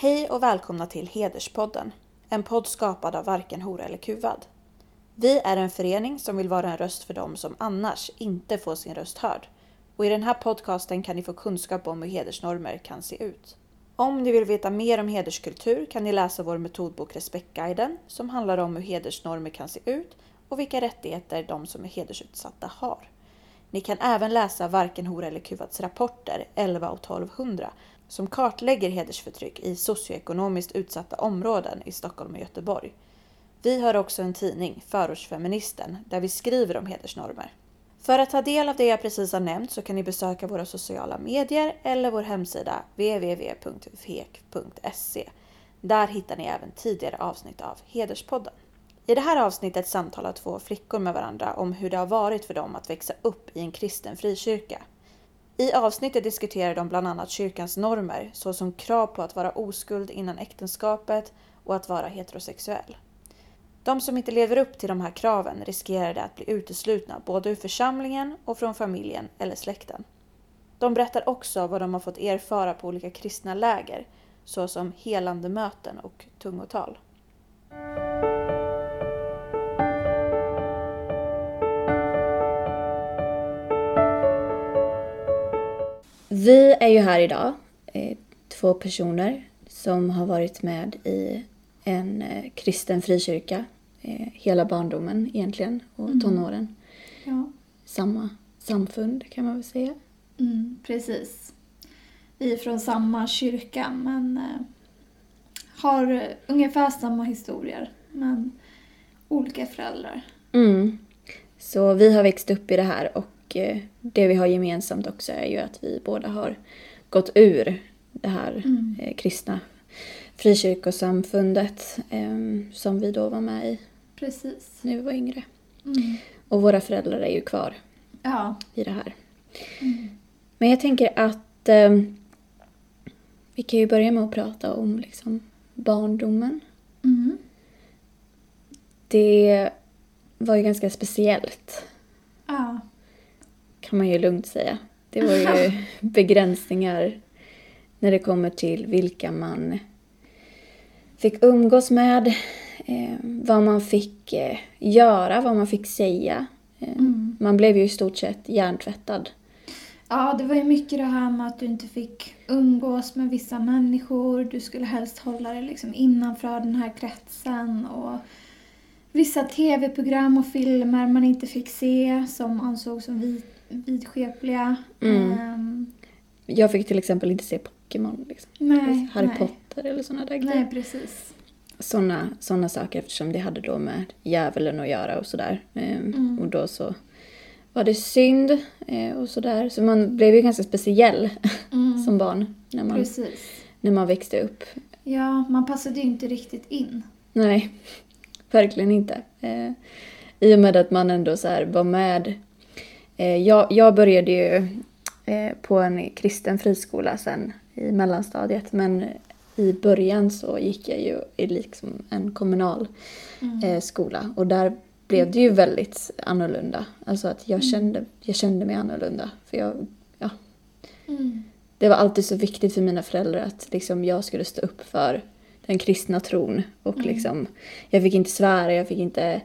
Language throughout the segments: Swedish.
Hej och välkomna till Hederspodden. En podd skapad av Varken hora eller kuvad. Vi är en förening som vill vara en röst för dem som annars inte får sin röst hörd. Och i den här podcasten kan ni få kunskap om hur hedersnormer kan se ut. Om ni vill veta mer om hederskultur kan ni läsa vår metodbok Respektguiden som handlar om hur hedersnormer kan se ut och vilka rättigheter de som är hedersutsatta har. Ni kan även läsa Varken hora eller kuvads rapporter 11 och 1200 som kartlägger hedersförtryck i socioekonomiskt utsatta områden i Stockholm och Göteborg. Vi har också en tidning, Förortsfeministen, där vi skriver om hedersnormer. För att ta del av det jag precis har nämnt så kan ni besöka våra sociala medier eller vår hemsida www.fek.se. Där hittar ni även tidigare avsnitt av Hederspodden. I det här avsnittet samtalar två flickor med varandra om hur det har varit för dem att växa upp i en kristen frikyrka. I avsnittet diskuterar de bland annat kyrkans normer såsom krav på att vara oskuld innan äktenskapet och att vara heterosexuell. De som inte lever upp till de här kraven riskerar att bli uteslutna både ur församlingen och från familjen eller släkten. De berättar också vad de har fått erfara på olika kristna läger såsom helande möten och tungotal. Vi är ju här idag, eh, två personer som har varit med i en eh, kristen frikyrka eh, hela barndomen egentligen och Mm. tonåren. Ja, Samma samfund kan man väl säga. mm, precis. Vi är från samma kyrka men har ungefär samma historier men olika föräldrar. Mm. Så vi har växt upp i det här och eh, det vi har gemensamt också är ju att vi båda har gått ur det här Mm. eh, kristna frikyrkosamfundet eh, som vi då var med i Precis. när vi var yngre. Mm. Och våra föräldrar är ju kvar Ja. i det här. Mm. Men jag tänker att eh, vi kan ju börja med att prata om liksom, barndomen. Mm. Det var ju ganska speciellt, Ja. Kan man ju lugnt säga. Det var ju begränsningar när det kommer till vilka man fick umgås med, eh, vad man fick eh, göra, vad man fick säga. Eh, Mm. Man blev ju i stort sett hjärntvättad. ja, det var ju mycket det här med att du inte fick umgås med vissa människor. Du skulle helst hålla dig liksom innanför den här kretsen. Och vissa tv-program och filmer man inte fick se som ansågs som vid, vidskepliga. Mm. Ehm, Jag fick till exempel inte se Pokémon, liksom. nej, Harry nej. Potter eller sådana där grejer. Nej, precis. såna, såna saker eftersom det hade då med djävulen att göra och sådär. Ehm, Mm. Och då så var det synd eh, och sådär. Så man blev ju ganska speciell Mm. som barn när man, Precis. när man växte upp. Ja, man passade ju inte riktigt in. Nej, verkligen inte. Eh, I och med att man ändå så var med. Eh, jag, jag började ju eh, på en kristen friskola sen i mellanstadiet men i början så gick jag ju i liksom en kommunal Mm. eh, skola och där blev det ju väldigt annorlunda. Alltså att Mm. jag kände, jag kände mig annorlunda. För jag, ja, Mm. det var alltid så viktigt för mina föräldrar att liksom jag skulle stå upp för den kristna tron. Och Mm. liksom, jag fick inte svära, jag fick inte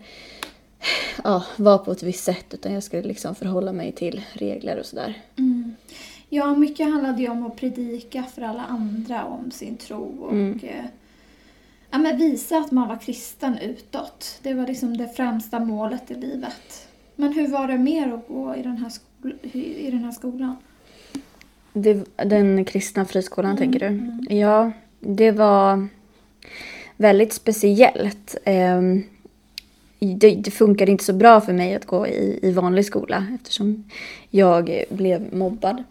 ja, vara på ett visst sätt utan jag skulle liksom förhålla mig till regler och sådär. Mm. Ja, mycket handlade ju om att predika för alla andra om sin tro och Mm. eh, ja, men visa att man var kristen utåt. Det var liksom det främsta målet i livet. Men hur var det mer att gå i den här, skol- i den här skolan? Det, den kristna friskolan Mm, tänker du? mm. Ja, det var väldigt speciellt. Ehm, Det, det funkade inte så bra för mig att gå i, i vanlig skola eftersom jag blev mobbad.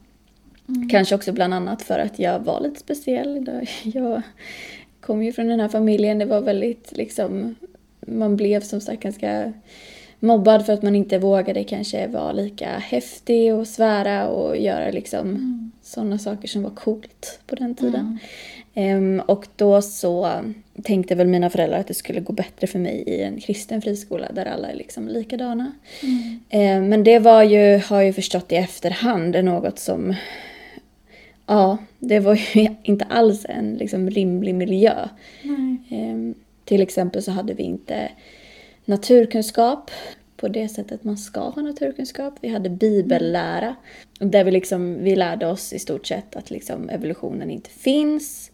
Mm. Kanske också bland annat för att jag var lite speciell. Jag kom ju från den här familjen, det var väldigt liksom, man blev som sagt ganska mobbad för att man inte vågade kanske vara lika häftig och svära och göra liksom Mm. sådana saker som var coolt på den tiden. Mm. Ehm, och då så tänkte väl mina föräldrar att det skulle gå bättre för mig i en kristen friskola där alla är liksom likadana. Mm. Ehm, men det var ju, har jag ju förstått i efterhand, något som ja, det var ju inte alls en liksom, rimlig miljö. Ehm, till exempel så hade vi inte naturkunskap på det sättet man ska ha naturkunskap. Vi hade bibellära. Där vi, liksom, vi lärde oss i stort sett att liksom evolutionen inte finns.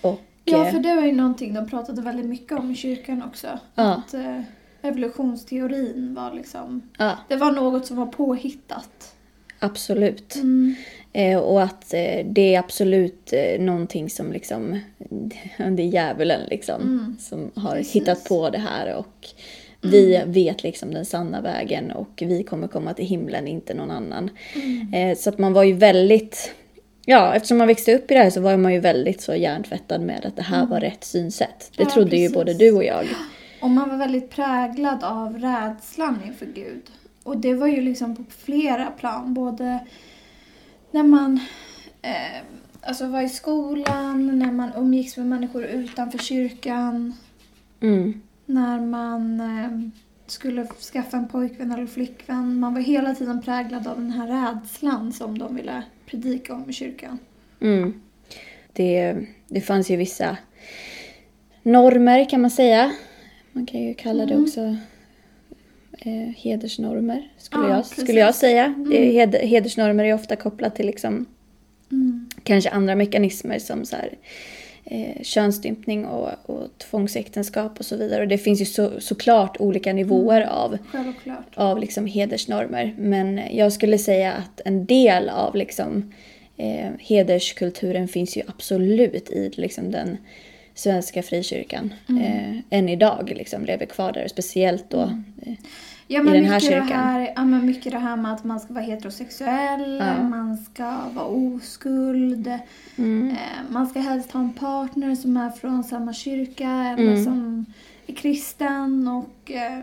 Och, Ja, eh, för det var ju någonting de pratade väldigt mycket om i kyrkan också. Ja. Att eh, evolutionsteorin var liksom... ja, Det var något som var påhittat. Absolut. Mm. Eh, och att eh, det är absolut eh, någonting som liksom, det är djävulen liksom, Mm. som har Precis. hittat på det här och vi vet liksom den sanna vägen och vi kommer komma till himlen, inte någon annan. Mm. Eh, så att man var ju väldigt, ja eftersom man växte upp i det här så var man ju väldigt så hjärntvättad med att det här var rätt synsätt. Det Mm. Ja, trodde ju precis. både du och jag. Och man var väldigt präglad av rädslan inför Gud. Och det var ju liksom på flera plan. Både när man eh, alltså var i skolan, när man umgicks med människor utanför kyrkan, Mm. när man eh, skulle skaffa en pojkvän eller flickvän. Man var hela tiden präglad av den här rädslan som de ville predika om i kyrkan. Mm. Det, det fanns ju vissa normer kan man säga. Man kan ju kalla det Mm. också eh, hedersnormer, skulle, Ja, jag, precis. skulle jag säga. Mm. Det är Hed, hedersnormer är ofta kopplat till liksom, Mm. kanske andra mekanismer som så här, eh, könsstympning och, och tvångsäktenskap och så vidare. Och det finns ju så, såklart olika nivåer Mm. av Självklart. av liksom hedersnormer. Men jag skulle säga att en del av liksom, eh, hederskulturen finns ju absolut i liksom, den svenska frikyrkan. Mm. Eh, än idag liksom, lever kvar där, speciellt då. Eh, Ja, i men den här mycket, det kyrkan. här, ja, men mycket det här med att man ska vara heterosexuell, Ja. man ska vara oskuld, mm, eh, man ska helst ha en partner som är från samma kyrka eller Mm. som är kristen. Och, eh,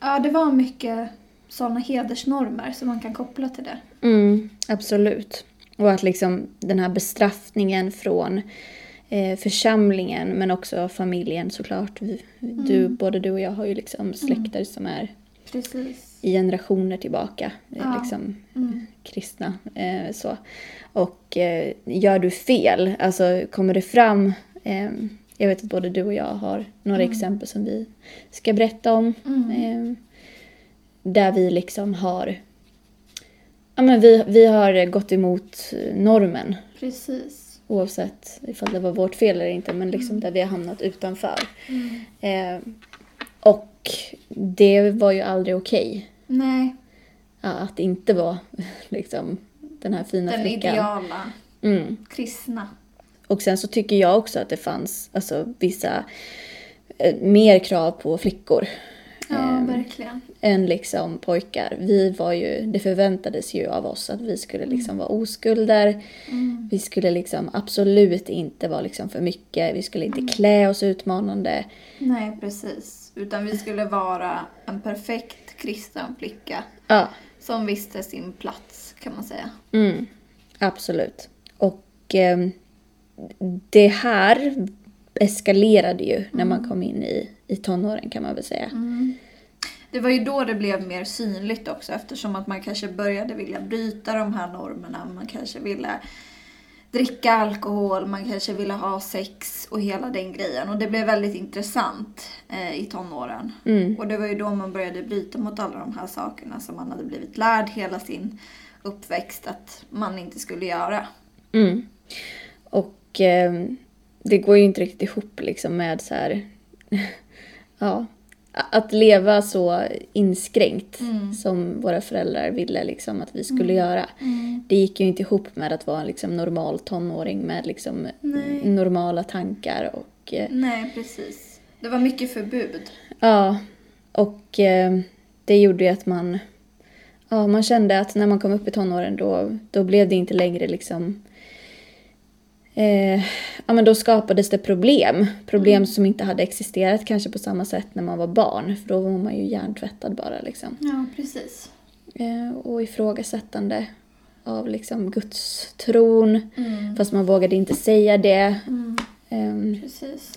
ja, det var mycket sådana hedersnormer som man kan koppla till det. mm, absolut. Och att liksom den här bestraffningen från eh, församlingen men också familjen såklart. Du, Mm. både du och jag har ju liksom släkter som är Precis. i generationer tillbaka. eh, Ja. Liksom, Mm. kristna. Eh, så. Och eh, gör du fel, alltså kommer det fram, eh, jag vet att både du och jag har några Mm. exempel som vi ska berätta om. Mm. Eh, där vi liksom har, ja men vi, vi har gått emot normen. Precis. Oavsett ifall det var vårt fel eller inte, men liksom Mm. där vi har hamnat utanför. Mm. Eh, och det var ju aldrig okej. Nej, Ja, att inte var liksom den här fina den flickan. ideala Mm. kristna. Och sen så tycker jag också att det fanns alltså, vissa eh, mer krav på flickor Ja, Ehm, verkligen. än liksom pojkar. Vi var ju, det förväntades ju av oss att vi skulle liksom vara oskulder. Mm. Vi skulle liksom absolut inte vara liksom för mycket. Vi skulle inte klä oss utmanande. Nej, precis. Utan vi skulle vara en perfekt kristen flicka Ja, som visste sin plats, kan man säga. Mm, absolut. Och ehm, det här eskalerade ju när man kom in i, i tonåren kan man väl säga. Det var ju då det blev mer synligt också eftersom att man kanske började vilja bryta de här normerna. Man kanske ville dricka alkohol, man kanske ville ha sex och hela den grejen. Och det blev väldigt intressant eh, i tonåren. Mm. Och det var ju då man började bryta mot alla de här sakerna som man hade blivit lärd hela sin uppväxt att man inte skulle göra. Mm. Och ehm, det går ju inte riktigt ihop liksom med så här, ja, att leva så inskränkt Mm. som våra föräldrar ville liksom att vi skulle göra. Det gick ju inte ihop med att vara en liksom normal tonåring med liksom Nej. normala tankar och eh, Nej, precis. Det var mycket förbud. Ja, och eh, det gjorde ju att man, ja, man kände att när man kom upp i tonåren då, då blev det inte längre liksom Eh, ja, men då skapades det problem. Problem som inte hade existerat kanske på samma sätt när man var barn. För då var man ju hjärntvättad bara liksom. Ja, precis. Eh, och ifrågasättande av liksom Guds tron. Mm. Fast man vågade inte säga det. Mm, Ehm, precis.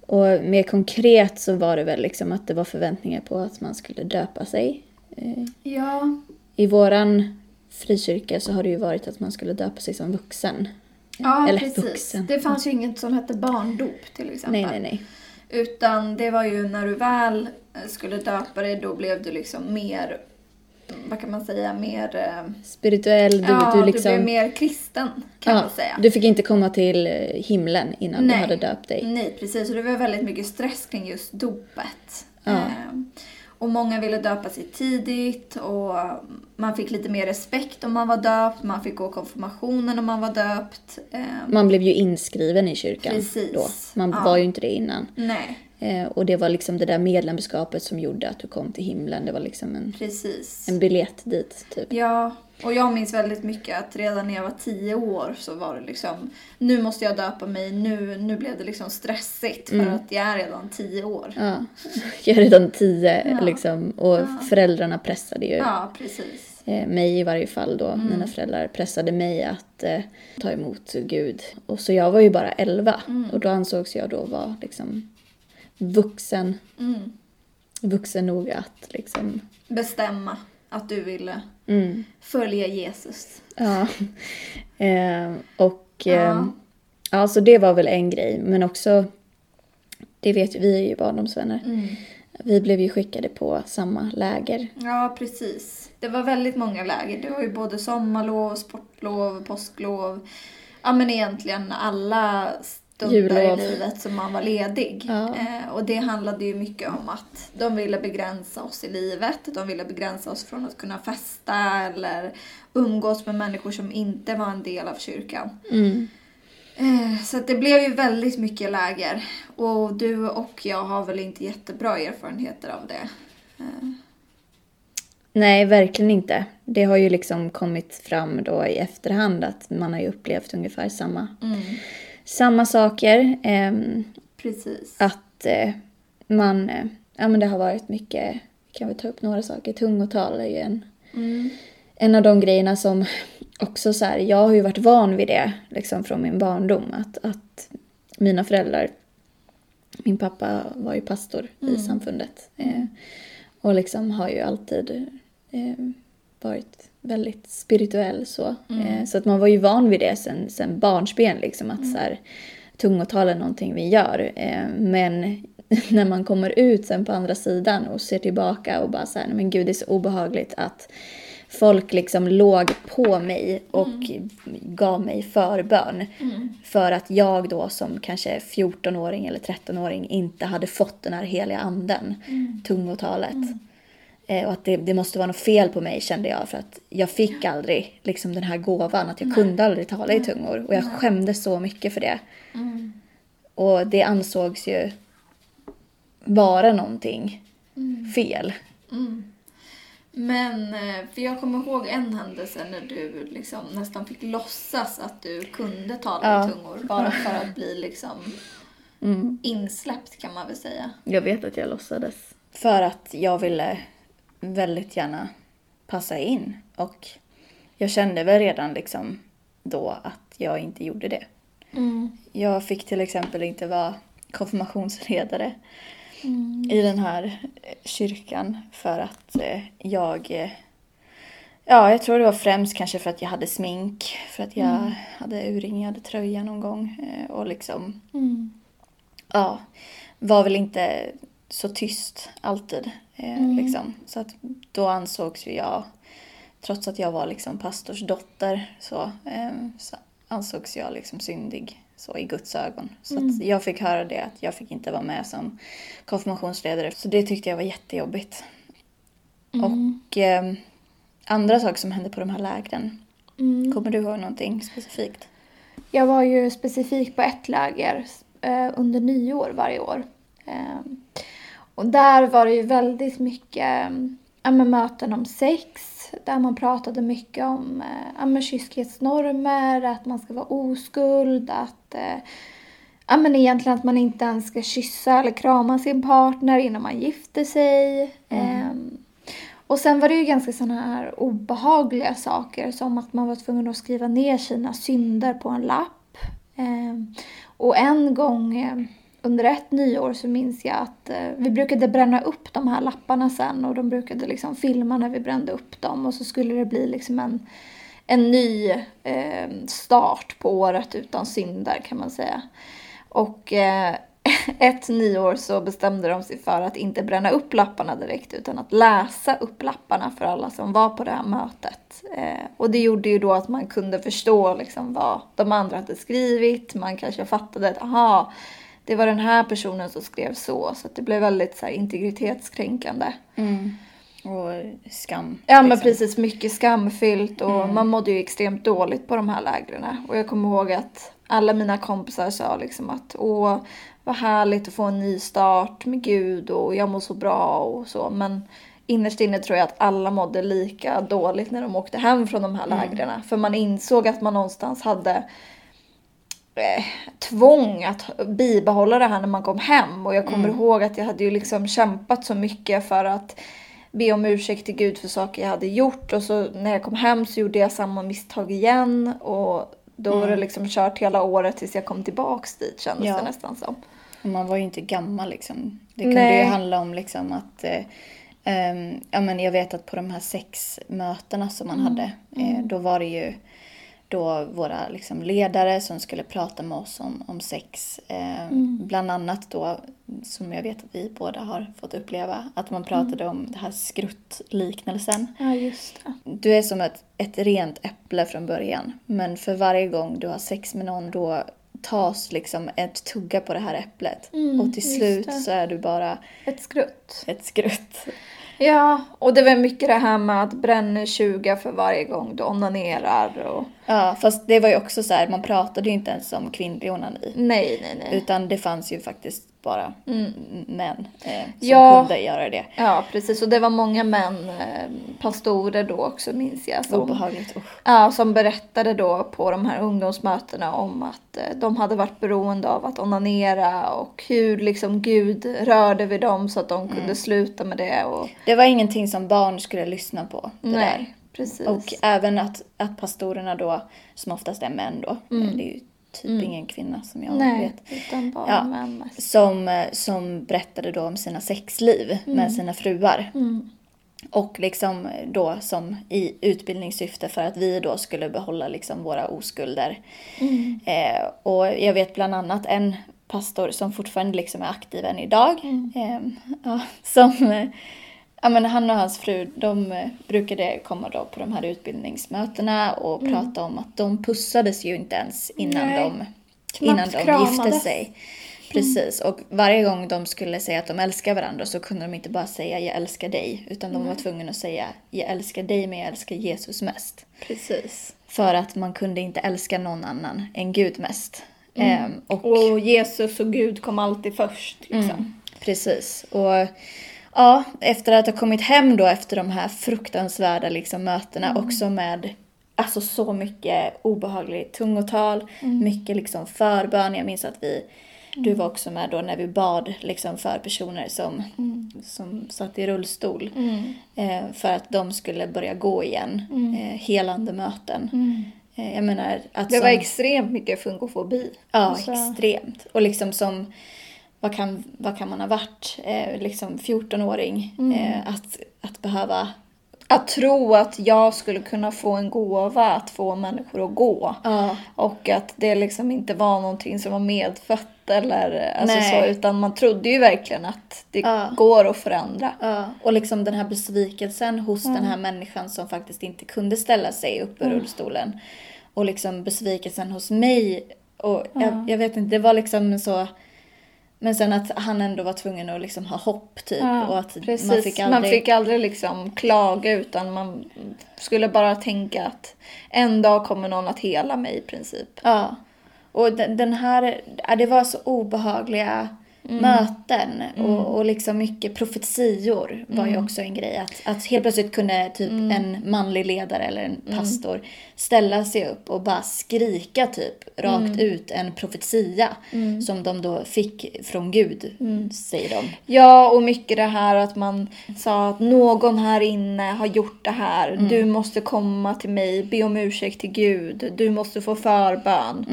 och mer konkret så var det väl liksom att det var förväntningar på att man skulle döpa sig. Eh, Ja, I våran frikyrka så har det ju varit att man skulle döpa sig som vuxen. Ja, Eller precis. vuxen. Det fanns ju inget som hette barndop till exempel. Nej, nej, nej. Utan det var ju när du väl eh, skulle döpa dig, då blev du liksom mer, vad kan man säga, mer... eh, Spirituell, du, ja, du liksom... blev mer kristen kan ja, man säga. Du fick inte komma till eh, himlen innan Nej. du hade döpt dig. Nej, precis. Och det var väldigt mycket stress kring just dopet. Ja. Och många ville döpa sig tidigt och man fick lite mer respekt om man var döpt. Man fick gå konfirmationen om man var döpt. Eh, Man blev ju inskriven i kyrkan Precis. då. Man Ja. var ju inte det innan. nej, och det var liksom det där medlemskapet som gjorde att du kom till himlen. Det var liksom en, precis. en biljett dit, typ. Ja, och jag minns väldigt mycket att redan när jag var tio år så var det liksom, nu måste jag döpa mig, nu, nu blev det liksom stressigt för Mm. att jag är redan tio år. Ja. Jag är redan tio Ja. liksom. Och Ja. föräldrarna pressade ju Ja, precis. eh, mig i varje fall då. Mm. Mina föräldrar pressade mig att eh, ta emot Gud. Och så jag var ju bara elva. Mm. Och då ansågs jag då vara liksom vuxen. Mm. Vuxen nog att liksom... Bestämma att du ville Mm. följa Jesus. Ja. Eh, och Ja. eh, ja, så det var väl en grej. Men också, det vet ju, vi är ju barndomsvänner. Mm. Vi blev ju skickade på samma läger. Ja, precis. Det var väldigt många läger. Det var ju både sommarlov, sportlov, påsklov. Ja, men egentligen alla stunder i livet som man var ledig. Ja. Eh, och det handlade ju mycket om att de ville begränsa oss i livet. De ville begränsa oss från att kunna festa eller umgås med människor som inte var en del av kyrkan. Mm. Eh, Så det blev ju väldigt mycket läger. Och du och jag har väl inte jättebra erfarenheter av det. Eh, Nej, verkligen inte. Det har ju liksom kommit fram då i efterhand att man har ju upplevt ungefär samma, Mm. Samma saker. ehm, Precis. att eh, man, eh, ja men det har varit mycket, kan vi ta upp några saker, tungotal är ju en, Mm. en av de grejerna som också så här, jag har ju varit van vid det liksom från min barndom. Att, att mina föräldrar, min pappa var ju pastor i Mm. samfundet. Eh, och liksom har ju alltid eh, varit väldigt spirituell så. Mm. Eh, så att man var ju van vid det sen, sen barnsben liksom. Att Mm. så här, tungotal är någonting vi gör. Eh, men när man kommer ut sen på andra sidan och ser tillbaka och bara så här, "Nej, men gud det är så obehagligt att folk liksom låg på mig och gav mig förbön. Mm. För att jag då som kanske 14-åring eller 13-åring inte hade fått den här heliga anden, Mm. tungotalet. Eh, och att det, det måste vara något fel på mig kände jag för att jag fick aldrig liksom den här gåvan att jag Nej. kunde aldrig tala i tungor. Och jag Nej. skämdes så mycket för det. Mm. Och det ansågs ju vara någonting Mm. fel. Mm. Men, eh, för jag kommer ihåg en händelse när du liksom nästan fick låtsas att du kunde tala Ja. i tungor. Bara för att bli liksom Mm. insläppt kan man väl säga. Jag vet att jag låtsades. För att jag ville väldigt gärna passa in. Och jag kände väl redan liksom då att jag inte gjorde det. Mm. Jag fick till exempel inte vara konfirmationsledare Mm. i den här eh, kyrkan för att eh, jag... eh, Ja, jag tror det var främst kanske för att jag hade smink, för att jag Mm. hade urringad tröja någon gång och liksom, Mm. ja, var väl inte så tyst alltid. Eh, Mm. liksom. Så att då ansågs ju jag, trots att jag var liksom pastors dotter, så, eh, så ansågs jag liksom syndig så i Guds ögon. Så Mm. jag fick höra det att jag fick inte vara med som konfirmationsledare. Så det tyckte jag var jättejobbigt. Mm. Och eh, andra saker som hände på de här lägren. Mm. Kommer du ihåg någonting specifikt? Jag var ju specifikt på ett läger eh, under nyår varje år. Eh, och där var det ju väldigt mycket med möten om sex. Där man pratade mycket om eh, ja, men kyskhetsnormer, att man ska vara oskuld, att eh, ja, men egentligen att man inte ens ska kyssa eller krama sin partner innan man gifter sig. Ehm, och sen var det ju ganska sådana här obehagliga saker som att man var tvungen att skriva ner sina synder på en lapp. Ehm, och en gång eh, under ett nyår så minns jag att eh, vi brukade bränna upp de här lapparna sen och de brukade liksom filma när vi brände upp dem och så skulle det bli liksom en, en ny eh, start på året utan synder kan man säga. Och eh, ett nyår så bestämde de sig för att inte bränna upp lapparna direkt utan att läsa upp lapparna för alla som var på det här mötet. Eh, och det gjorde ju då att man kunde förstå liksom vad de andra hade skrivit. Man kanske fattade att aha, det var den här personen som skrev så. Så det blev väldigt så här, integritetskränkande. Mm. Och skam. Ja men liksom. precis, mycket skamfyllt och man mådde ju extremt dåligt på de här lägren. Och jag kommer ihåg att alla mina kompisar sa liksom att åh, vad härligt att få en ny start med Gud och jag mår så bra och så. Men innerst inne tror jag att alla mådde lika dåligt när de åkte hem från de här lägren. För man insåg att man någonstans hade eh, tvång att bibehålla det här när man kom hem. Och jag kommer ihåg att jag hade ju liksom kämpat så mycket för att be om ursäkt till Gud för saker jag hade gjort. Och så när jag kom hem så gjorde jag samma misstag igen. Och då var det liksom kört hela året tills jag kom tillbaks dit kändes Ja. det nästan som. Och man var ju inte gammal liksom. Det kunde Nej. ju handla om liksom att eh, ehm, ja, men jag vet att på de här sex mötena som man hade, eh, då var det ju då våra liksom, ledare som skulle prata med oss om, om sex. Eh, Bland annat då, som jag vet att vi båda har fått uppleva, att man pratade om det här skruttliknelsen. Ja, just det. Du är som ett, ett rent äpple från början. Men för varje gång du har sex med någon då tas liksom ett tugga på det här äpplet. Mm, och till slut så är du bara Ett skrutt. ett skrutt. Ja, och det var mycket det här med att bränna 20 för varje gång du onanerar och... Ja, fast det var ju också så här, man pratade ju inte ens om kvinnlig onani. Nej, nej, nej. Utan det fanns ju faktiskt bara män eh, som Mm. Ja. kunde göra det. Ja, precis. Och det var många män, eh, pastorer då också minns jag, som, Obehagligt. Usch. ja, som berättade då på de här ungdomsmötena om att eh, de hade varit beroende av att onanera och hur liksom Gud rörde vid dem så att de kunde sluta med det. Och, Det var ingenting som barn skulle lyssna på. Det där. Precis. Och även att, att pastorerna då, som oftast är män då, det är ju typ ingen kvinna som jag nej, vet. utan bara Ja. män. Som, eh, som berättade då om sina sexliv med sina fruar. Och liksom då som i utbildningssyfte för att vi då skulle behålla liksom våra oskulder. Eh, och jag vet bland annat en pastor som fortfarande liksom är aktiv än idag. Eh, ja, som, ja, men han och hans fru de eh, brukade komma då på de här utbildningsmötena och prata om att de pussades ju inte ens innan Nej. de, Knappt innan de gifte sig. Precis, och varje gång de skulle säga att de älskar varandra så kunde de inte bara säga jag älskar dig utan de var tvungna att säga jag älskar dig men jag älskar Jesus mest. Precis. För att man kunde inte älska någon annan än Gud mest. Ehm, och, Och Jesus och Gud kom alltid först. Liksom. Mm. Precis. Och ja, efter att ha kommit hem då efter de här fruktansvärda liksom, mötena också med alltså så mycket obehagligt tungotal, mycket liksom förbön. Jag minns att vi, du var också med då när vi bad liksom för personer som, som satt i rullstol. Eh, för att de skulle börja gå igen. Eh, helande möten. Eh, jag menar att Det var som- extremt mycket fungofobi. Ja, Alltså- extremt. Och liksom som, vad kan, vad kan man ha varit, eh, liksom 14-åring, Mm. eh, att, att behöva, Att tro att jag skulle kunna få en gåva att få människor att gå. ja, Och att det liksom inte var någonting som var medfött eller alltså Nej. så. Utan man trodde ju verkligen att det Ja. går att förändra. ja. och liksom den här besvikelsen hos den här människan som faktiskt inte kunde ställa sig upp ur rullstolen. Och liksom besvikelsen hos mig. Och jag, jag vet inte, det var liksom så, men sen att han ändå var tvungen att liksom ha hopp typ. och att precis. man fick aldrig... man fick aldrig liksom klaga utan man skulle bara tänka att en dag kommer någon att hela mig i princip. Ja. Och den, den här, ja, det var så obehagliga möten och, och liksom mycket profetior var ju också en grej. Att, att helt plötsligt kunde typ en manlig ledare eller en pastor ställa sig upp och bara skrika typ rakt ut en profetia som de då fick från Gud, säger de. Ja, och mycket det här att man sa att någon här inne har gjort det här. Du måste komma till mig, be om ursäkt till Gud. Du måste få förbön.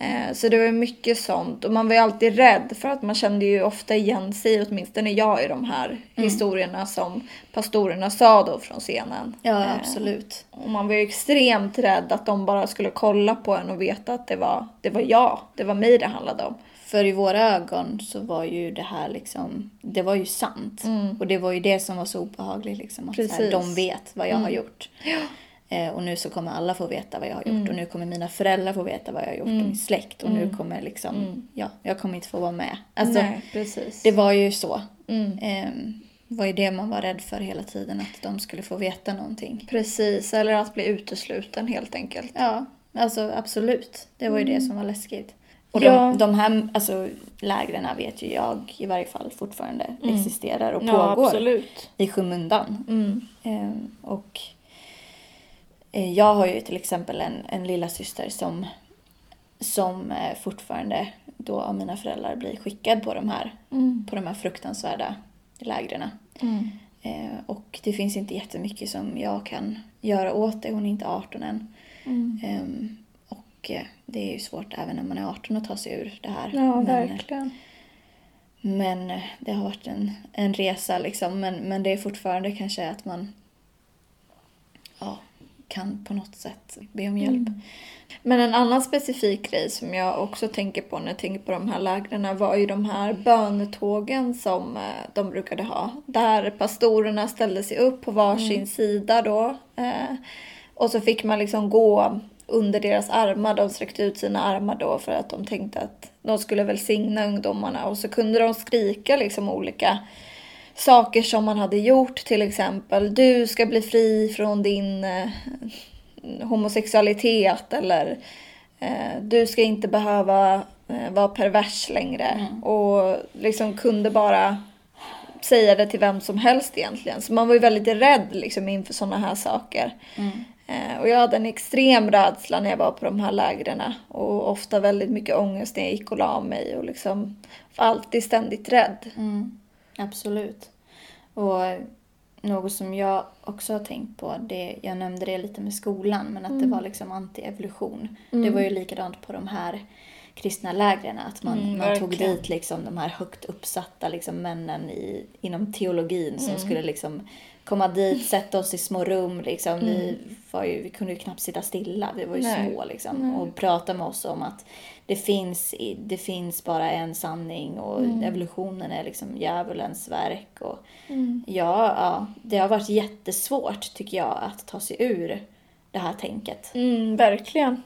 Mm. Eh, Så det var mycket sånt och man var ju alltid rädd för att man kände ju ofta igen sig, åtminstone jag, i de här Mm. historierna som pastorerna sa då från scenen. Ja, Eh, absolut. Och man var ju extremt rädd att de bara skulle kolla på en och veta att det var, det var jag, det var mig det handlade om. För i våra ögon så var ju det här liksom, det var ju sant. Och det var ju det som var så obehagligt liksom. Att så här, Precis. de vet vad jag har gjort. Eh, och nu så kommer alla få veta vad jag har gjort. Och nu kommer mina föräldrar få veta vad jag har gjort. Och min släkt. Och nu kommer liksom, ja, jag kommer inte få vara med. Alltså, Nej, precis. det var ju så. Mm. Det var ju det man var rädd för hela tiden. Att de skulle få veta någonting. Precis, eller att bli utesluten helt enkelt. Ja, alltså absolut. Det var ju det som var läskigt. Och Ja. de, de här alltså, lägren vet ju jag i varje fall fortfarande existerar och Ja, pågår absolut. i skymundan. Mm. Ehm, och eh, jag har ju till exempel en, en lilla syster som, som eh, fortfarande då av mina föräldrar blir skickad på de här, Mm. på de här fruktansvärda lägren. Mm. Eh, och det finns inte jättemycket som jag kan göra åt det. Hon är inte 18 än. Mm. Ehm, och eh, det är ju svårt även när man är 18 att ta sig ur det här. Ja, men, verkligen. men eh, det har varit en, en resa liksom. Men, men det är fortfarande kanske att man ja, kan på något sätt be om hjälp. Mm. Men en annan specifik grej som jag också tänker på när jag tänker på de här lägren var ju de här bönetågen som eh, de brukade ha. Där pastorerna ställde sig upp på varsin sida då. Eh, och så fick man liksom gå under deras armar. De sträckte ut sina armar då för att de tänkte att de skulle välsigna ungdomarna. Och så kunde de skrika liksom olika saker som man hade gjort. Till exempel, du ska bli fri från din eh, homosexualitet eller eh, du ska inte behöva eh, vara pervers längre. Och liksom kunde bara säga det till vem som helst egentligen. Så man var ju väldigt rädd liksom inför sådana här saker. Eh, och jag hade en extrem rädsla när jag var på de här lägren och ofta väldigt mycket ångest när jag gick och la mig och liksom var alltid ständigt rädd. Mm, absolut. Och något som jag också har tänkt på, det, jag nämnde det lite med skolan, men att det var liksom anti-evolution. Det var ju likadant på de här kristna lägren, att man, Mm, man tog dit liksom de här högt uppsatta liksom männen i, inom teologin som skulle liksom komma dit, sätta oss i små rum. Liksom. Vi, var ju, vi kunde ju knappt sitta stilla, vi var ju Nej. små. Liksom, och prata med oss om att det finns, det finns bara en sanning och evolutionen är liksom djävulens verk. Och, ja, ja, det har varit jättesvårt tycker jag att ta sig ur det här tänket. Mm, verkligen.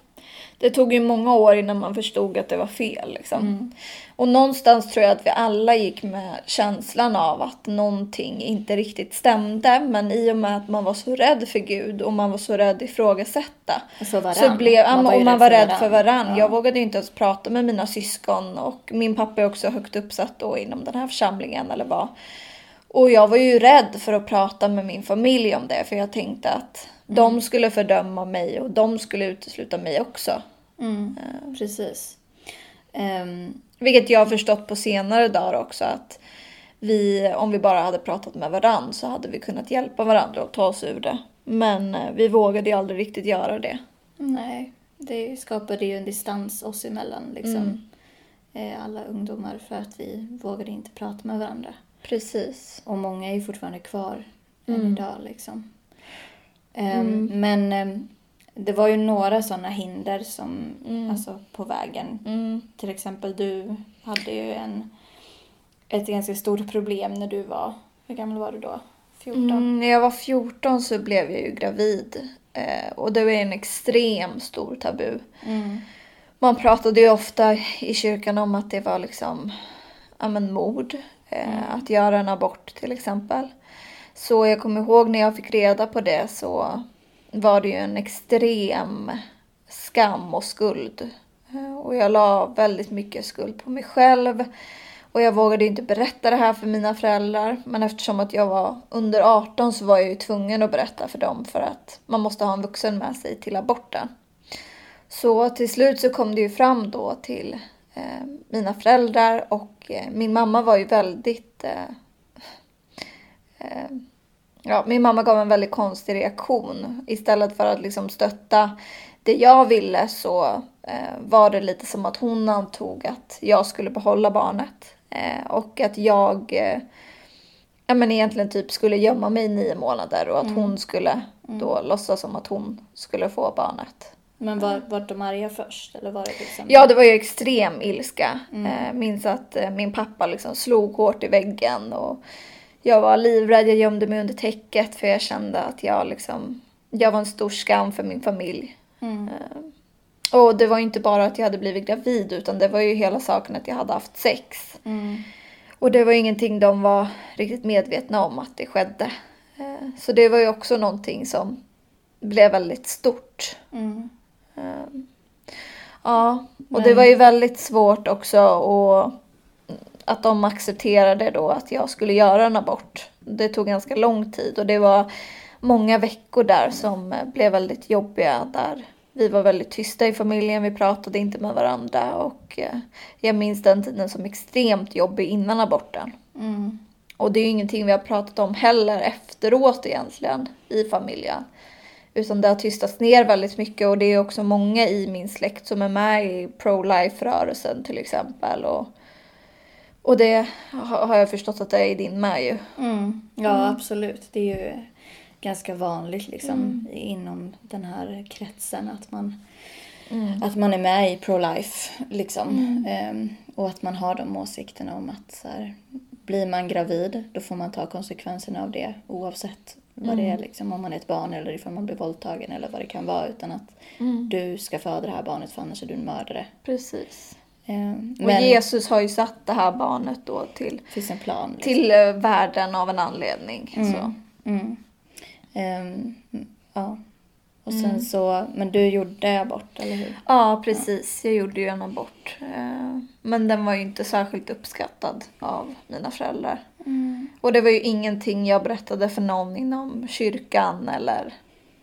Det tog ju många år innan man förstod att det var fel. Liksom. Och någonstans tror jag att vi alla gick med känslan av att någonting inte riktigt stämde. Men i och med att man var så rädd för Gud och man var så rädd ifrågasätta. Och varann. Så blev, Man var och man rädd var för rädd för varann. Ja. Jag vågade inte ens prata med mina syskon och min pappa är också högt uppsatt då inom den här församlingen eller vad. Och jag var ju rädd för att prata med min familj om det för jag tänkte att de skulle fördöma mig och de skulle utesluta mig också. Mm, precis. Ehm, Vilket jag har förstått på senare dagar också att vi, om vi bara hade pratat med varandra så hade vi kunnat hjälpa varandra och ta oss ur det. Men eh, vi vågade ju aldrig riktigt göra det. Nej, det skapade ju en distans oss emellan. Liksom. Eh, Alla ungdomar för att vi vågade inte prata med varandra. Precis. Och många är ju fortfarande kvar än Mm. idag. Liksom. Ehm, Men ehm, det var ju några sådana hinder som, alltså, på vägen. Mm. Till exempel du hade ju en, ett ganska stort problem när du var, hur gammal var du då? 14? Mm, när jag var 14 så blev jag ju gravid. Eh, och det var en extrem stor tabu. Mm. Man pratade ju ofta i kyrkan om att det var liksom ja, men mord. Eh, Att göra en abort till exempel. Så jag kommer ihåg när jag fick reda på det så var det ju en extrem skam och skuld. Eh, Och jag la väldigt mycket skuld på mig själv. Och jag vågade inte berätta det här för mina föräldrar. Men eftersom att jag var under 18 så var jag ju tvungen att berätta för dem för att man måste ha en vuxen med sig till aborten. Så till slut så kom det ju fram då till mina föräldrar och eh, min mamma var ju väldigt... Eh, eh, ja, min mamma gav en väldigt konstig reaktion. Istället för att liksom stötta det jag ville så eh, var det lite som att hon antog att jag skulle behålla barnet. Eh, och att jag eh, ja, men egentligen typ skulle gömma mig i nio månader och att Mm. hon skulle då låtsas som att hon skulle få barnet. Men var, var de arga först? Eller var det liksom... Ja, det var ju extrem ilska. Eh, minns att eh, min pappa liksom slog hårt i väggen och jag var livrädd. Jag gömde mig under täcket för jag kände att jag liksom, jag var en stor skam för min familj. Mm. Eh, och det var inte bara att jag hade blivit gravid utan det var ju hela saken att jag hade haft sex. Mm. Och det var ingenting de var riktigt medvetna om att det skedde. Så det var ju också någonting som blev väldigt stort. Mm. Eh, Ja, och Men- det var ju väldigt svårt också och att de accepterade då att jag skulle göra en abort. Det tog ganska lång tid och det var många veckor där som eh, blev väldigt jobbiga där vi var väldigt tysta i familjen, vi pratade inte med varandra och eh, jag minns den tiden som extremt jobbig innan aborten. Mm. Och det är ju ingenting vi har pratat om heller efteråt egentligen i familjen. Utan det har tystats ner väldigt mycket och det är också många i min släkt som är med i pro-life-rörelsen till exempel. Och, och det har jag förstått att det är i din med ju. Mm. Ja, absolut. Det är ju ganska vanligt liksom inom den här kretsen att man, att man är med i pro-life. Liksom. Ehm, och att man har de åsikterna om att så här, blir man gravid då får man ta konsekvenserna av det oavsett vad det är, liksom, om man är ett barn eller ifall man blir våldtagen eller vad det kan vara. Utan att du ska föda det här barnet för annars är du en mördare. Precis. Ehm, Och men Jesus har ju satt det här barnet då till, plan. Liksom. till eh, världen av en anledning. Så. Mm. Ehm, ja. Och sen så, men du gjorde abort, eller hur? Ja, precis. Jag gjorde ju en abort. Eh, Men den var ju inte särskilt uppskattad av mina föräldrar. Och det var ju ingenting jag berättade för någon inom kyrkan eller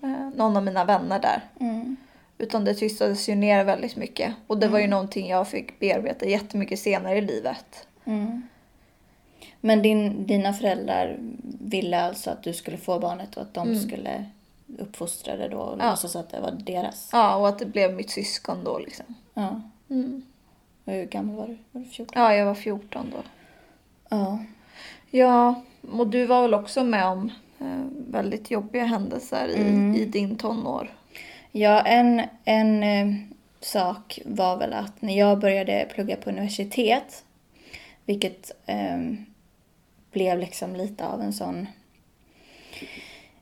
eh, någon av mina vänner där. Mm. Utan det tystades ju ner väldigt mycket. Och det var ju någonting jag fick bearbeta jättemycket senare i livet. Mm. Men din, dina föräldrar ville alltså att du skulle få barnet och att de skulle uppfostra det då och Mm. Ja. låtsas att det var deras? Ja, och att det blev mitt syskon då liksom. Ja. Mm. Hur gammal var du? Var du 14? Ja, jag var 14 då. Ja. Ja, och du var väl också med om eh, väldigt jobbiga händelser i, i din tonår? Ja, en, en eh, sak var väl att när jag började plugga på universitet, vilket eh, blev liksom lite av en sån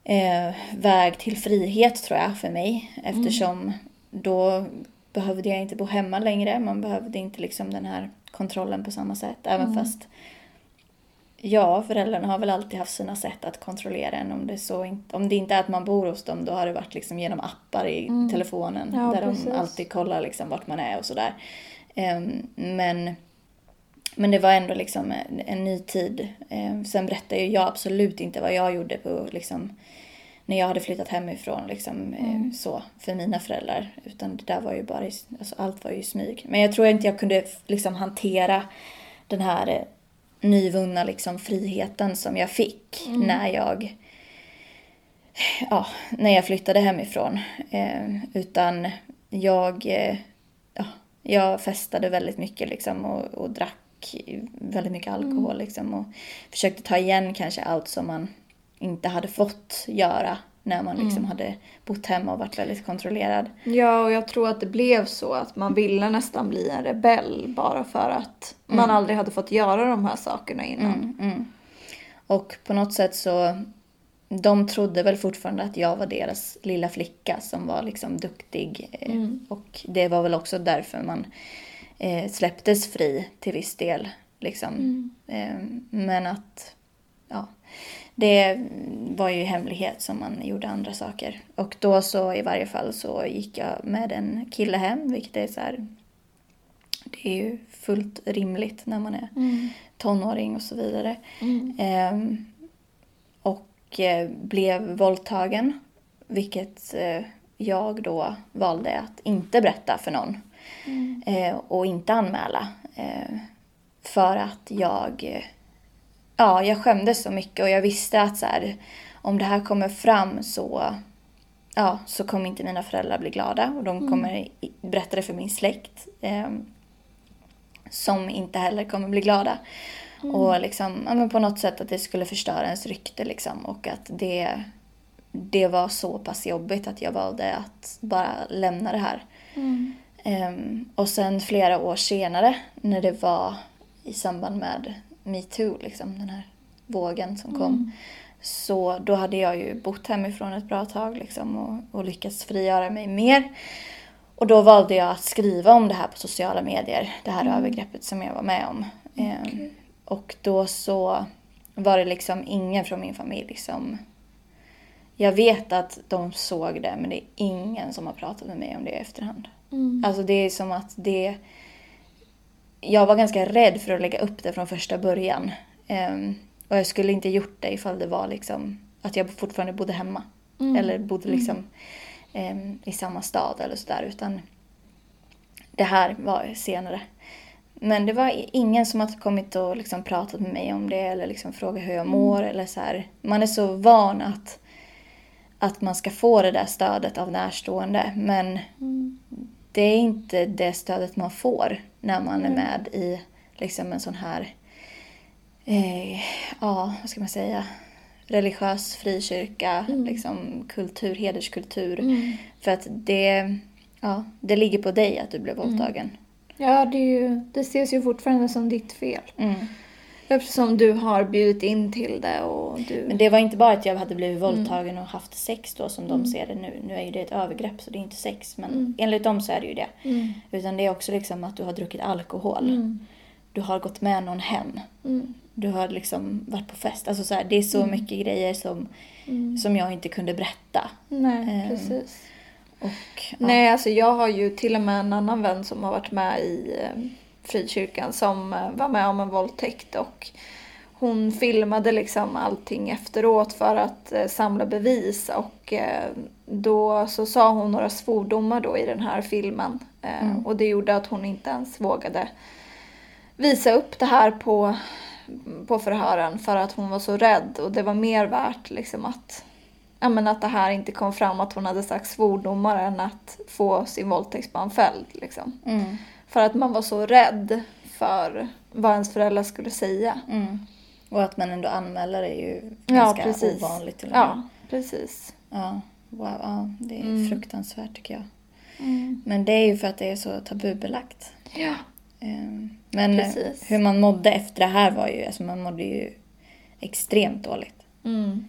eh, väg till frihet tror jag för mig. Eftersom då behövde jag inte bo hemma längre. Man behövde inte liksom den här kontrollen på samma sätt. Även fast Ja, föräldrarna har väl alltid haft sina sätt att kontrollera en. Om det, så om det inte är att man bor hos dem, då har det varit liksom genom appar i telefonen. Ja, där precis. de alltid kollar liksom vart man är och sådär. Ehm, men, men det var ändå liksom en, en ny tid. Ehm, sen berättar ju jag absolut inte vad jag gjorde på liksom, när jag hade flyttat hemifrån liksom, eh, så, för mina föräldrar. Utan det där var ju bara, alltså, allt var ju smyg. Men jag tror inte jag kunde liksom hantera den här eh, nyvunna liksom, friheten som jag fick när jag ja, när jag flyttade hemifrån. Eh, utan jag, eh, ja, jag festade väldigt mycket liksom, och, och drack väldigt mycket alkohol. Liksom, och försökte ta igen kanske allt som man inte hade fått göra när man liksom hade bott hemma och varit väldigt kontrollerad. Ja, och jag tror att det blev så att man ville nästan bli en rebell bara för att man aldrig hade fått göra de här sakerna innan. Mm. Och på något sätt så, de trodde väl fortfarande att jag var deras lilla flicka som var liksom duktig. eh, Och det var väl också därför man eh, släpptes fri till viss del. Liksom. Eh, men att, ja, det var ju hemlighet som man gjorde andra saker. Och då så i varje fall så gick jag med en kille hem, vilket är så här, det är ju fullt rimligt när man är tonåring och så vidare. Ehm, och eh, blev våldtagen, vilket eh, jag då valde att inte berätta för någon. Eh, och inte anmäla. Eh, för att jag, eh, ja, jag skämdes så mycket och jag visste att så här, om det här kommer fram så ja, så kommer inte mina föräldrar bli glada och de kommer i- berätta det för min släkt. Eh, som inte heller kommer bli glada. Och liksom, ja, men på något sätt att det skulle förstöra ens rykte liksom. Och att det, det var så pass jobbigt att jag valde att bara lämna det här. Ehm, och sen flera år senare när det var i samband med metoo, liksom den här vågen som kom. Så då hade jag ju bott hemifrån ett bra tag liksom, och, och lyckats frigöra mig mer. Och då valde jag att skriva om det här på sociala medier, det här övergreppet som jag var med om. Ehm, och då så var det liksom ingen från min familj som... Jag vet att de såg det, men det är ingen som har pratat med mig om det i efterhand. Alltså det är som att det... Jag var ganska rädd för att lägga upp det från första början. Ehm, och jag skulle inte gjort det ifall det var liksom att jag fortfarande bodde hemma. Eller bodde liksom ehm, i samma stad eller sådär. Utan det här var senare. Men det var ingen som har kommit och liksom pratat med mig om det eller liksom frågat hur jag mår. Eller så här. Man är så van att, att man ska få det där stödet av närstående. Men det är inte det stödet man får när man är med i liksom en sån här, eh, ja vad ska man säga, religiös frikyrka, liksom kultur, hederskultur. För att det, ja, det ligger på dig att du blev våldtagen. Ja, det, ju, det ses ju fortfarande som ditt fel. Mm. Eftersom du har bjudit in till det och du... Men det var inte bara att jag hade blivit våldtagen och haft sex då som de ser det nu. Nu är ju det ett övergrepp så det är inte sex men enligt dem så är det ju det. Mm. Utan det är också liksom att du har druckit alkohol. Du har gått med någon hem. Mm. Du har liksom varit på fest. Alltså så här, det är så mycket grejer som, som jag inte kunde berätta. Nej, Ehm, precis. Och, ja. Nej, alltså jag har ju till och med en annan vän som har varit med i eh, frikyrkan som eh, var med om en våldtäkt och hon filmade liksom allting efteråt för att eh, samla bevis och eh, då så sa hon några svordomar då i den här filmen eh, och det gjorde att hon inte ens vågade visa upp det här på, på förhören för att hon var så rädd och det var mer värt liksom att ja, men att det här inte kom fram att hon hade sagt svordomar än att få sin våldtäktsman fälld. Liksom. Mm, För att man var så rädd för vad ens föräldrar skulle säga. mm. Och att man ändå anmäler är ju Ja, ganska precis. ovanligt till och med. Ja, precis. Ja, wow, ja, det är Mm. fruktansvärt tycker jag. Men det är ju för att det är så tabubelagt. Ja. Ehm, Men Precis. hur man mådde efter det här var ju, alltså man mådde ju extremt dåligt. Mm.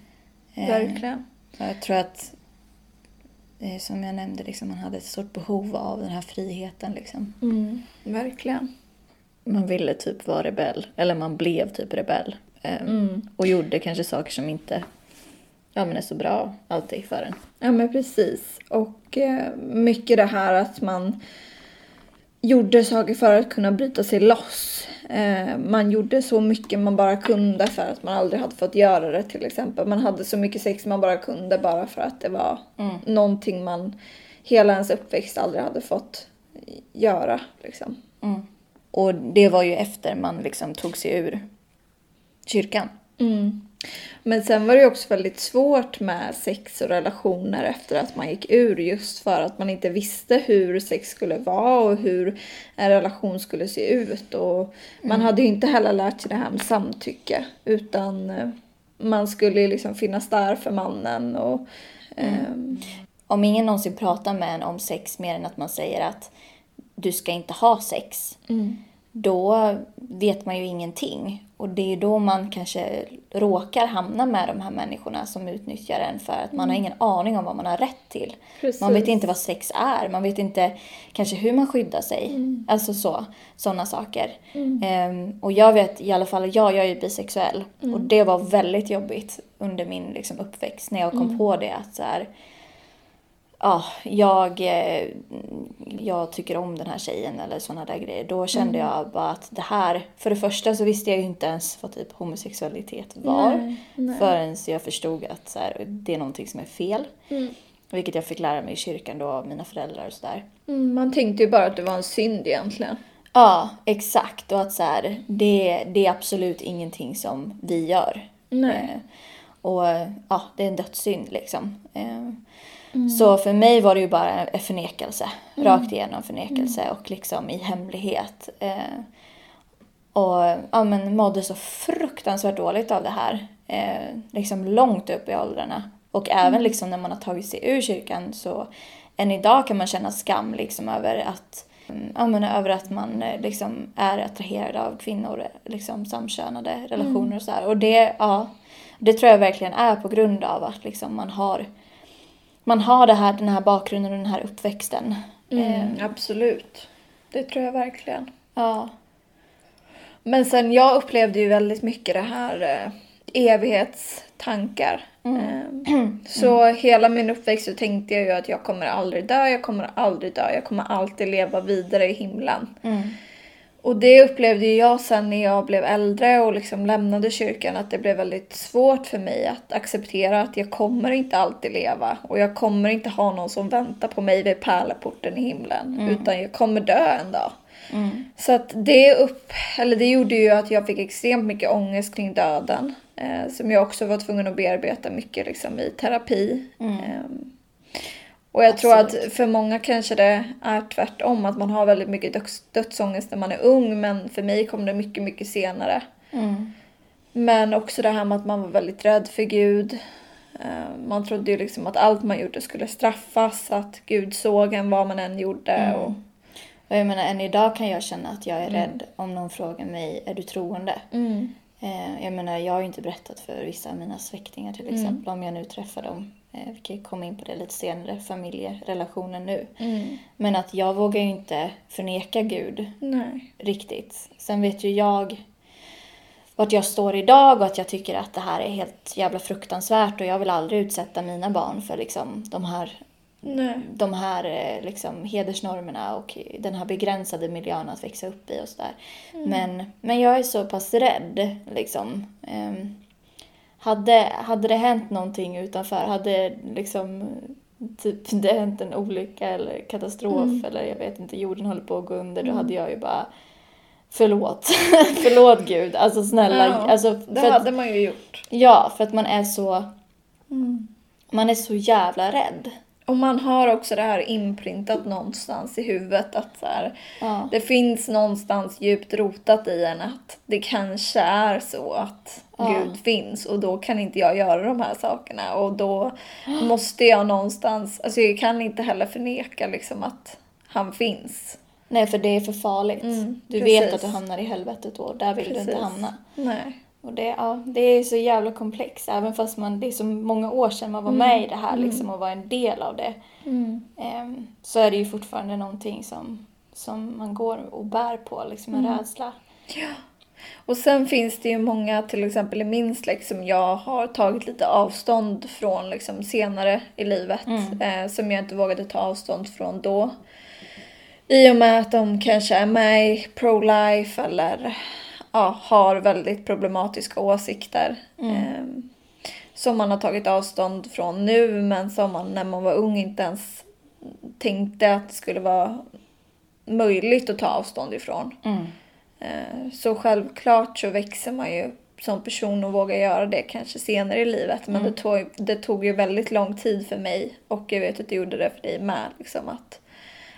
Ehm, Verkligen. Jag tror att, eh, som jag nämnde, liksom, man hade ett stort behov av den här friheten. Liksom. Mm. Verkligen. Man ville typ vara rebell, eller man blev typ rebell. Ehm, Mm. Och gjorde kanske saker som inte ja, men är så bra alltid för en. Ja men precis. Och eh, mycket det här att man gjorde saker för att kunna bryta sig loss. Eh, man gjorde så mycket man bara kunde för att man aldrig hade fått göra det till exempel. Man hade så mycket sex man bara kunde bara för att det var Mm. någonting man hela ens uppväxt aldrig hade fått göra. Liksom. Mm. Och det var ju efter man liksom tog sig ur kyrkan. Mm. Men sen var det ju också väldigt svårt med sex och relationer efter att man gick ur just för att man inte visste hur sex skulle vara och hur en relation skulle se ut. Och man hade ju inte heller lärt sig det här med samtycke utan eh, man skulle ju liksom finnas där för mannen och ehm, Om ingen någonsin pratar med en om sex mer än att man säger att du ska inte ha sex, då vet man ju ingenting. Och det är då man kanske råkar hamna med de här människorna som utnyttjar en för att man har ingen aning om vad man har rätt till. Precis. Man vet inte vad sex är, man vet inte kanske hur man skyddar sig. Alltså så, sådana saker. Ehm, och jag vet i alla fall, jag, jag är ju bisexuell och det var väldigt jobbigt under min liksom, uppväxt när jag kom på det att så här, ja, jag, eh, jag tycker om den här tjejen eller sådana där grejer. Då kände jag bara att det här, för det första så visste jag ju inte ens vad typ homosexualitet var. Nej, nej. Förrän jag förstod att så här, det är någonting som är fel. Mm. Vilket jag fick lära mig i kyrkan då av mina föräldrar och sådär. mm, man tänkte ju bara att det var en synd egentligen. Ja, exakt. Och att så här, det, det är absolut ingenting som vi gör. Nej. Eh, och ja, det är en dödssynd liksom. Eh, Så för mig var det ju bara en förnekelse. Rakt igenom förnekelse och liksom i hemlighet. Eh, och ja, men mådde så fruktansvärt dåligt av det här. Eh, liksom långt upp i åldrarna. Och även liksom när man har tagit sig ur kyrkan så än idag kan man känna skam liksom över att ja, men över att man eh, liksom är attraherad av kvinnor, liksom samkönade relationer och så här. Och det, ja, det tror jag verkligen är på grund av att liksom man har man har det här, den här bakgrunden och den här uppväxten. Mm, absolut. Det tror jag verkligen. ja. Men sen jag upplevde ju väldigt mycket det här eh, evighetstankar. Eh, så hela min uppväxt så tänkte jag ju att jag kommer aldrig dö, jag kommer aldrig dö, jag kommer alltid leva vidare i himlen. Mm. Och det upplevde jag sen när jag blev äldre och liksom lämnade kyrkan att det blev väldigt svårt för mig att acceptera att jag kommer inte alltid leva och jag kommer inte ha någon som väntar på mig vid pärleporten i himlen utan jag kommer dö en dag. Mm. Så att det, upp, eller det gjorde ju att jag fick extremt mycket ångest kring döden. Eh, som jag också var tvungen att bearbeta mycket liksom, i terapi. Ehm, och jag tror Absolut. att för många kanske det är tvärtom. Att man har väldigt mycket döds, dödsångest när man är ung. Men för mig kom det mycket, mycket senare. Mm. Men också det här med att man var väldigt rädd för Gud. Eh, Man trodde ju liksom att allt man gjorde skulle straffas. Att Gud såg en vad man än gjorde. Och, Och jag menar, än idag kan jag känna att jag är rädd om någon frågar mig, är du troende? Eh, jag menar, jag har ju inte berättat för vissa av mina släktingar till exempel, om jag nu träffar dem. Eh, vi kan ju komma in på det lite senare, familjerelationen nu. Men att jag vågar ju inte förneka Gud Nej. riktigt. Sen vet ju jag vart jag står idag och att jag tycker att det här är helt jävla fruktansvärt och jag vill aldrig utsätta mina barn för liksom de här Nej. de här eh, liksom, hedersnormerna och den här begränsade miljön att växa upp i och sådär. Men, men jag är så pass rädd liksom. Ehm, hade, hade det hänt någonting utanför, hade liksom typ det hänt en olycka eller katastrof eller jag vet inte, jorden håller på att gå under, då hade jag ju bara Förlåt. Förlåt Gud. Alltså snälla. Ja, alltså, Det att, hade man ju gjort. ja, för att man är så... Man är så jävla rädd. Och man har också det här inprintat någonstans i huvudet att så här, Ja. det finns någonstans djupt rotat i en att det kanske är så att Ja. Gud finns och då kan inte jag göra de här sakerna och då måste jag någonstans, alltså jag kan inte heller förneka liksom att han finns. Nej, för det är för farligt. Mm, du precis. vet att du hamnar i helvetet då. Där vill du inte Precis. hamna. Nej. Och det, ja, det är så jävla komplext. Även fast man, det är så många år sedan man var Mm. med i det här liksom, och var en del av det. Ehm, så är det ju fortfarande någonting som, som man går och bär på. Liksom en Mm. rädsla. Och sen finns det ju många, till exempel i min släkt, som jag har tagit lite avstånd från liksom senare i livet. Eh, som jag inte vågade ta avstånd från då. I och med att de kanske är med i pro-life eller ja, har väldigt problematiska åsikter. Eh, som man har tagit avstånd från nu men som man när man var ung inte ens tänkte att det skulle vara möjligt att ta avstånd ifrån. Eh, Så självklart så växer man ju som person och vågar göra det kanske senare i livet. Men det, tog, det tog ju väldigt lång tid för mig och jag vet att det gjorde det för dig med. Liksom att,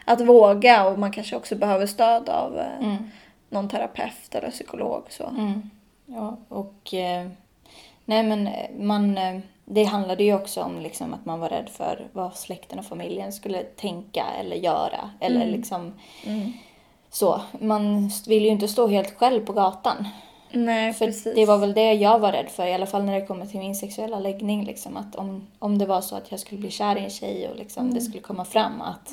att våga och man kanske också behöver stöd av eh, någon terapeut eller psykolog. Så. Mm. Ja, och... Eh, nej, men eh, man... Eh, det handlade ju också om liksom, att man var rädd för vad släkten och familjen skulle tänka eller göra. Eller liksom... Så. Man vill ju inte stå helt själv på gatan. Nej, För precis. det var väl det jag var rädd för, i alla fall när det kommer till min sexuella läggning. Liksom, att om, om det var så att jag skulle bli kär i en tjej och liksom, Mm. det skulle komma fram att,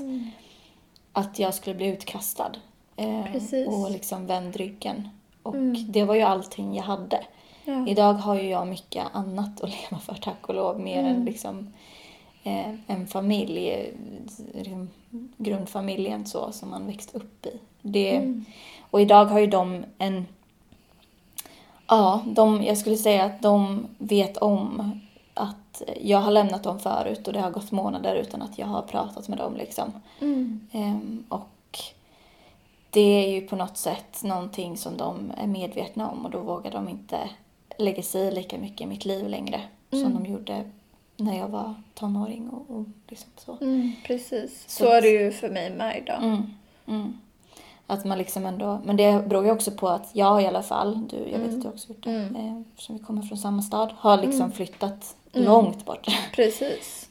att jag skulle bli utkastad. Eh, och liksom vänd ryggen. Och det var ju allting jag hade. Ja. Idag har ju jag mycket annat att leva för, tack och lov. Mer Mm. än liksom, eh, en familj, liksom, grundfamiljen så, som man växt upp i. Det, Mm. Och idag har ju de en Ja, de, jag skulle säga att de vet om att jag har lämnat dem förut och det har gått månader utan att jag har pratat med dem. Liksom. Mm. Ehm, och det är ju på något sätt någonting som de är medvetna om och då vågar de inte lägga sig i lika mycket i mitt liv längre som de gjorde när jag var tonåring och, och liksom så. Mm, precis. Så, Så är det ju för mig med idag. Mm. Mm. Att man liksom ändå, men det beror ju också på att jag i alla fall, du, jag vet att du också gjort det, Mm. eh, eftersom vi kommer från samma stad, har liksom flyttat Mm. långt bort. Precis.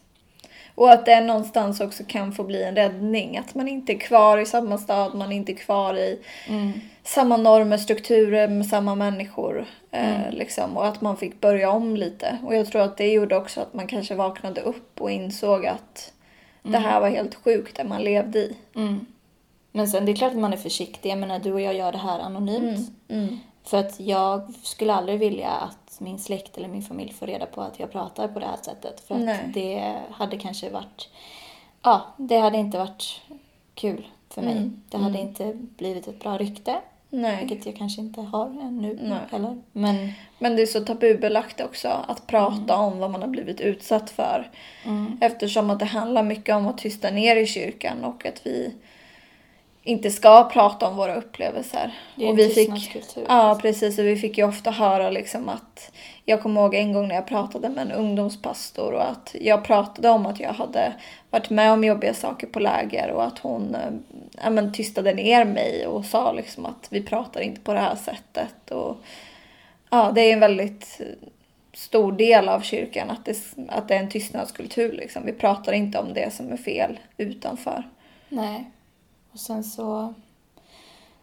Och att det någonstans också kan få bli en räddning. Att man inte är kvar i samma stad, man är inte kvar i Mm. samma normer, strukturer med samma människor. Eh, Mm. liksom, och att man fick börja om lite. Och jag tror att det gjorde också att man kanske vaknade upp och insåg att det här var helt sjukt det man levde i. Mm. Men sen det är klart att man är försiktig. Jag menar, du och jag gör det här anonymt. Mm. För att jag skulle aldrig vilja att min släkt eller min familj får reda på att jag pratar på det här sättet. För att det hade kanske varit... Ja, det hade inte varit kul för mig. Mm. Det hade inte blivit ett bra rykte. Nej. Vilket jag kanske inte har ännu Nej. heller. Men Men det är så tabubelagt också att prata om vad man har blivit utsatt för. mm, Eftersom att det handlar mycket om att tysta ner i kyrkan och att vi inte ska prata om våra upplevelser. det är och vi fick, ja, precis. Och vi fick ju ofta höra liksom att... Jag kommer ihåg en gång när jag pratade med en ungdomspastor och att jag pratade om att jag hade varit med om jobbiga saker på läger och att hon eh, ja, men, tystade ner mig och sa liksom att vi pratar inte på det här sättet. Och, ja, det är en väldigt stor del av kyrkan att det, att det är en tystnadskultur. Liksom. Vi pratar inte om det som är fel utanför. Nej. Och sen så...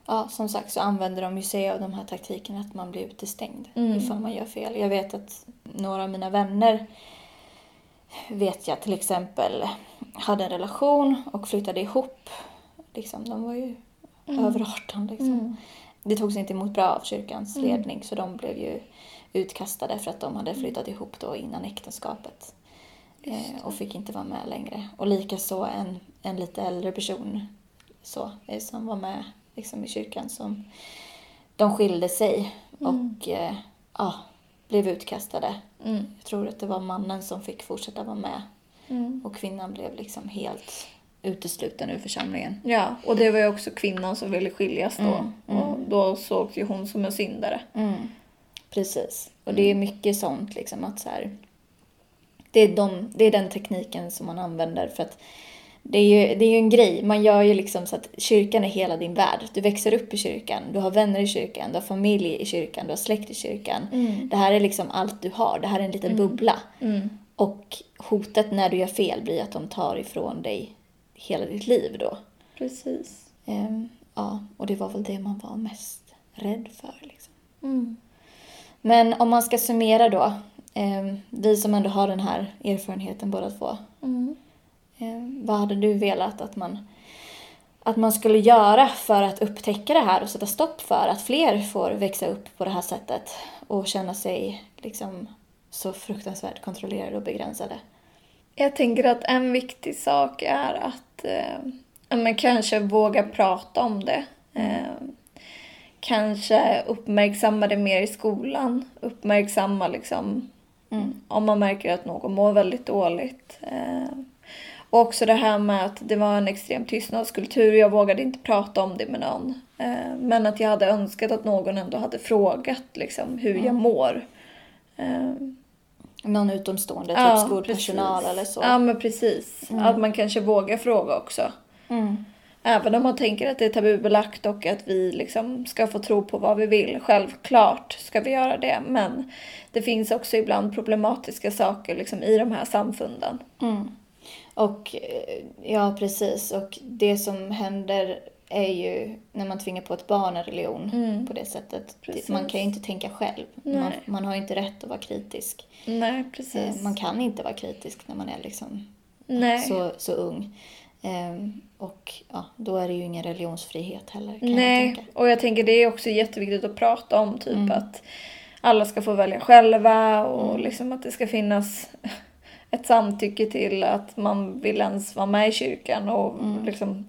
Ja, som sagt så använder de ju sig av de här taktikerna att man blir utestängd Mm. ifall man gör fel. Jag vet att några av mina vänner vet jag till exempel hade en relation och flyttade ihop. Liksom, de var ju över 18 liksom. Det togs inte emot bra av kyrkans Mm. ledning så de blev ju utkastade för att de hade flyttat ihop då innan äktenskapet. Eh, och fick inte vara med längre. Och likaså en, en lite äldre person så, eh, som var med liksom, i kyrkan som de skilde sig och eh, ja, blev utkastade. Mm. Jag tror att det var mannen som fick fortsätta vara med Mm. och kvinnan blev liksom helt utesluten ur församlingen. Ja, och det var ju också kvinnan som ville skiljas då. Mm, mm. Och då sågs ju hon som en syndare. Mm. Precis. Och det är mycket sånt liksom att så här, det, är de, det är den tekniken som man använder för att det är, ju, det är ju en grej. Man gör ju liksom så att kyrkan är hela din värld. Du växer upp i kyrkan, du har vänner i kyrkan, du har familj i kyrkan, du har släkt i kyrkan. Det här är liksom allt du har. Det här är en liten bubbla. Mm. Och hotet när du gör fel blir att de tar ifrån dig hela ditt liv då. Precis. Ehm, ja, och det var väl det man var mest rädd för. Liksom. Mm. Men om man ska summera då. Eh, vi som ändå har den här erfarenheten båda två. Mm. Eh, vad hade du velat att man, att man skulle göra för att upptäcka det här och sätta stopp för att fler får växa upp på det här sättet och känna sig liksom så fruktansvärt kontrollerade och begränsade? Jag tänker att en viktig sak är att eh, men kanske våga prata om det. Eh, kanske uppmärksamma det mer i skolan. Uppmärksamma liksom Mm. om man märker att någon mår väldigt dåligt. Eh, och också det här med att det var en extrem tystnadskultur. Jag vågade inte prata om det med någon. Eh, men att jag hade önskat att någon ändå hade frågat liksom, hur jag mår. Eh, Någon utomstående, typ Ja, skolpersonal precis. eller så. Ja, men precis. Att man kanske vågar fråga också. Mm. Även om man tänker att det är tabubelagt och att vi liksom ska få tro på vad vi vill. Självklart ska vi göra det. Men det finns också ibland problematiska saker liksom i de här samfunden. Mm. Och eh, ja, precis. Och det som händer är ju när man tvingar på ett barn en religion Mm. på det sättet. Precis. Man kan ju inte tänka själv. Man, man har ju inte rätt att vara kritisk. Nej, Eh, precis. Man kan inte vara kritisk när man är liksom Nej. så, så ung. Ehm, och ja, då är det ju ingen religionsfrihet heller jag Nej, tänka. och jag tänker det är också jätteviktigt att prata om. Typ Mm. att alla ska få välja själva och liksom att det ska finnas ett samtycke till att man vill ens vara med i kyrkan och Mm. liksom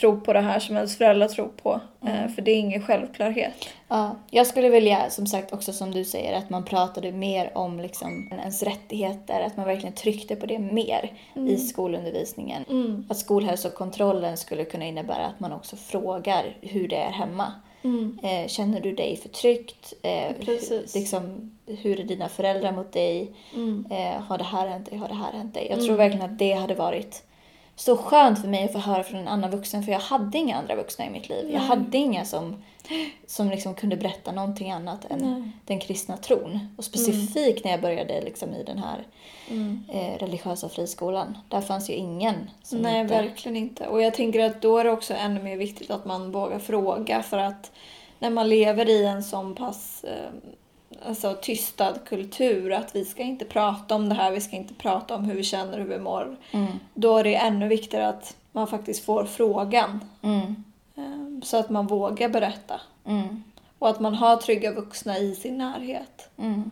tro på det här som ens föräldrar tror på. Eh, För det är ingen självklarhet. Ja, jag skulle vilja, som sagt, också som du säger, att man pratade mer om liksom, ens rättigheter, att man verkligen tryckte på det mer i skolundervisningen. Att skolhälsokontrollen skulle kunna innebära att man också frågar hur det är hemma. Mm. Eh, känner du dig förtryckt? Eh, Precis. hur, liksom, hur är dina föräldrar mot dig? Mm. Eh, har det här hänt dig? Har det här hänt dig? Jag Mm. tror verkligen att det hade varit så skönt för mig att få höra från en annan vuxen för jag hade inga andra vuxna i mitt liv. Jag Nej. hade inga som, som liksom kunde berätta någonting annat än Nej. den kristna tron. Och specifikt när jag började liksom i den här Mm. eh, religiösa friskolan. Där fanns ju ingen som Nej, inte... verkligen inte. Och jag tänker att då är det också ännu mer viktigt att man vågar fråga för att när man lever i en sån pass eh, alltså, tystad kultur att vi ska inte prata om det här, vi ska inte prata om hur vi känner, hur vi mår. Mm, Då är det ännu viktigare att man faktiskt får frågan mm, eh, så att man vågar berätta. mm, Och att man har trygga vuxna i sin närhet. mm.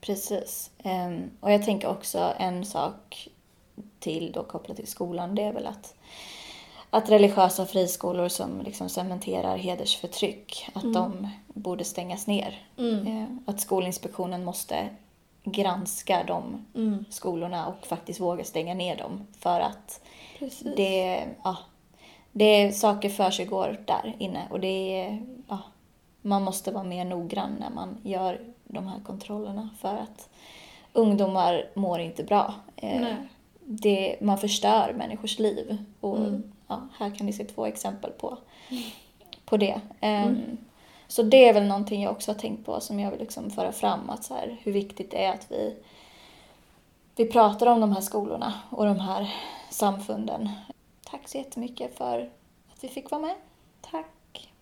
Precis. Ehm, och jag tänker också en sak till då kopplat till skolan, det är väl att att religiösa friskolor som liksom cementerar hedersförtryck, att Mm. de borde stängas ner. Eh, Att Skolinspektionen måste granska de Mm. skolorna och faktiskt våga stänga ner dem. För att Precis. det, ja, det är saker för sig går där inne och det är, ja, man måste vara mer noggrann när man gör de här kontrollerna för att ungdomar mår inte bra. Eh, Nej. det, man förstör människors liv och Mm. Ja, här kan ni se två exempel på, på det. Ehm, Så det är väl någonting jag också har tänkt på som jag vill liksom föra fram, att så här, hur viktigt det är att vi, vi pratar om de här skolorna och de här samfunden. Tack så jättemycket för att vi fick vara med. Tack.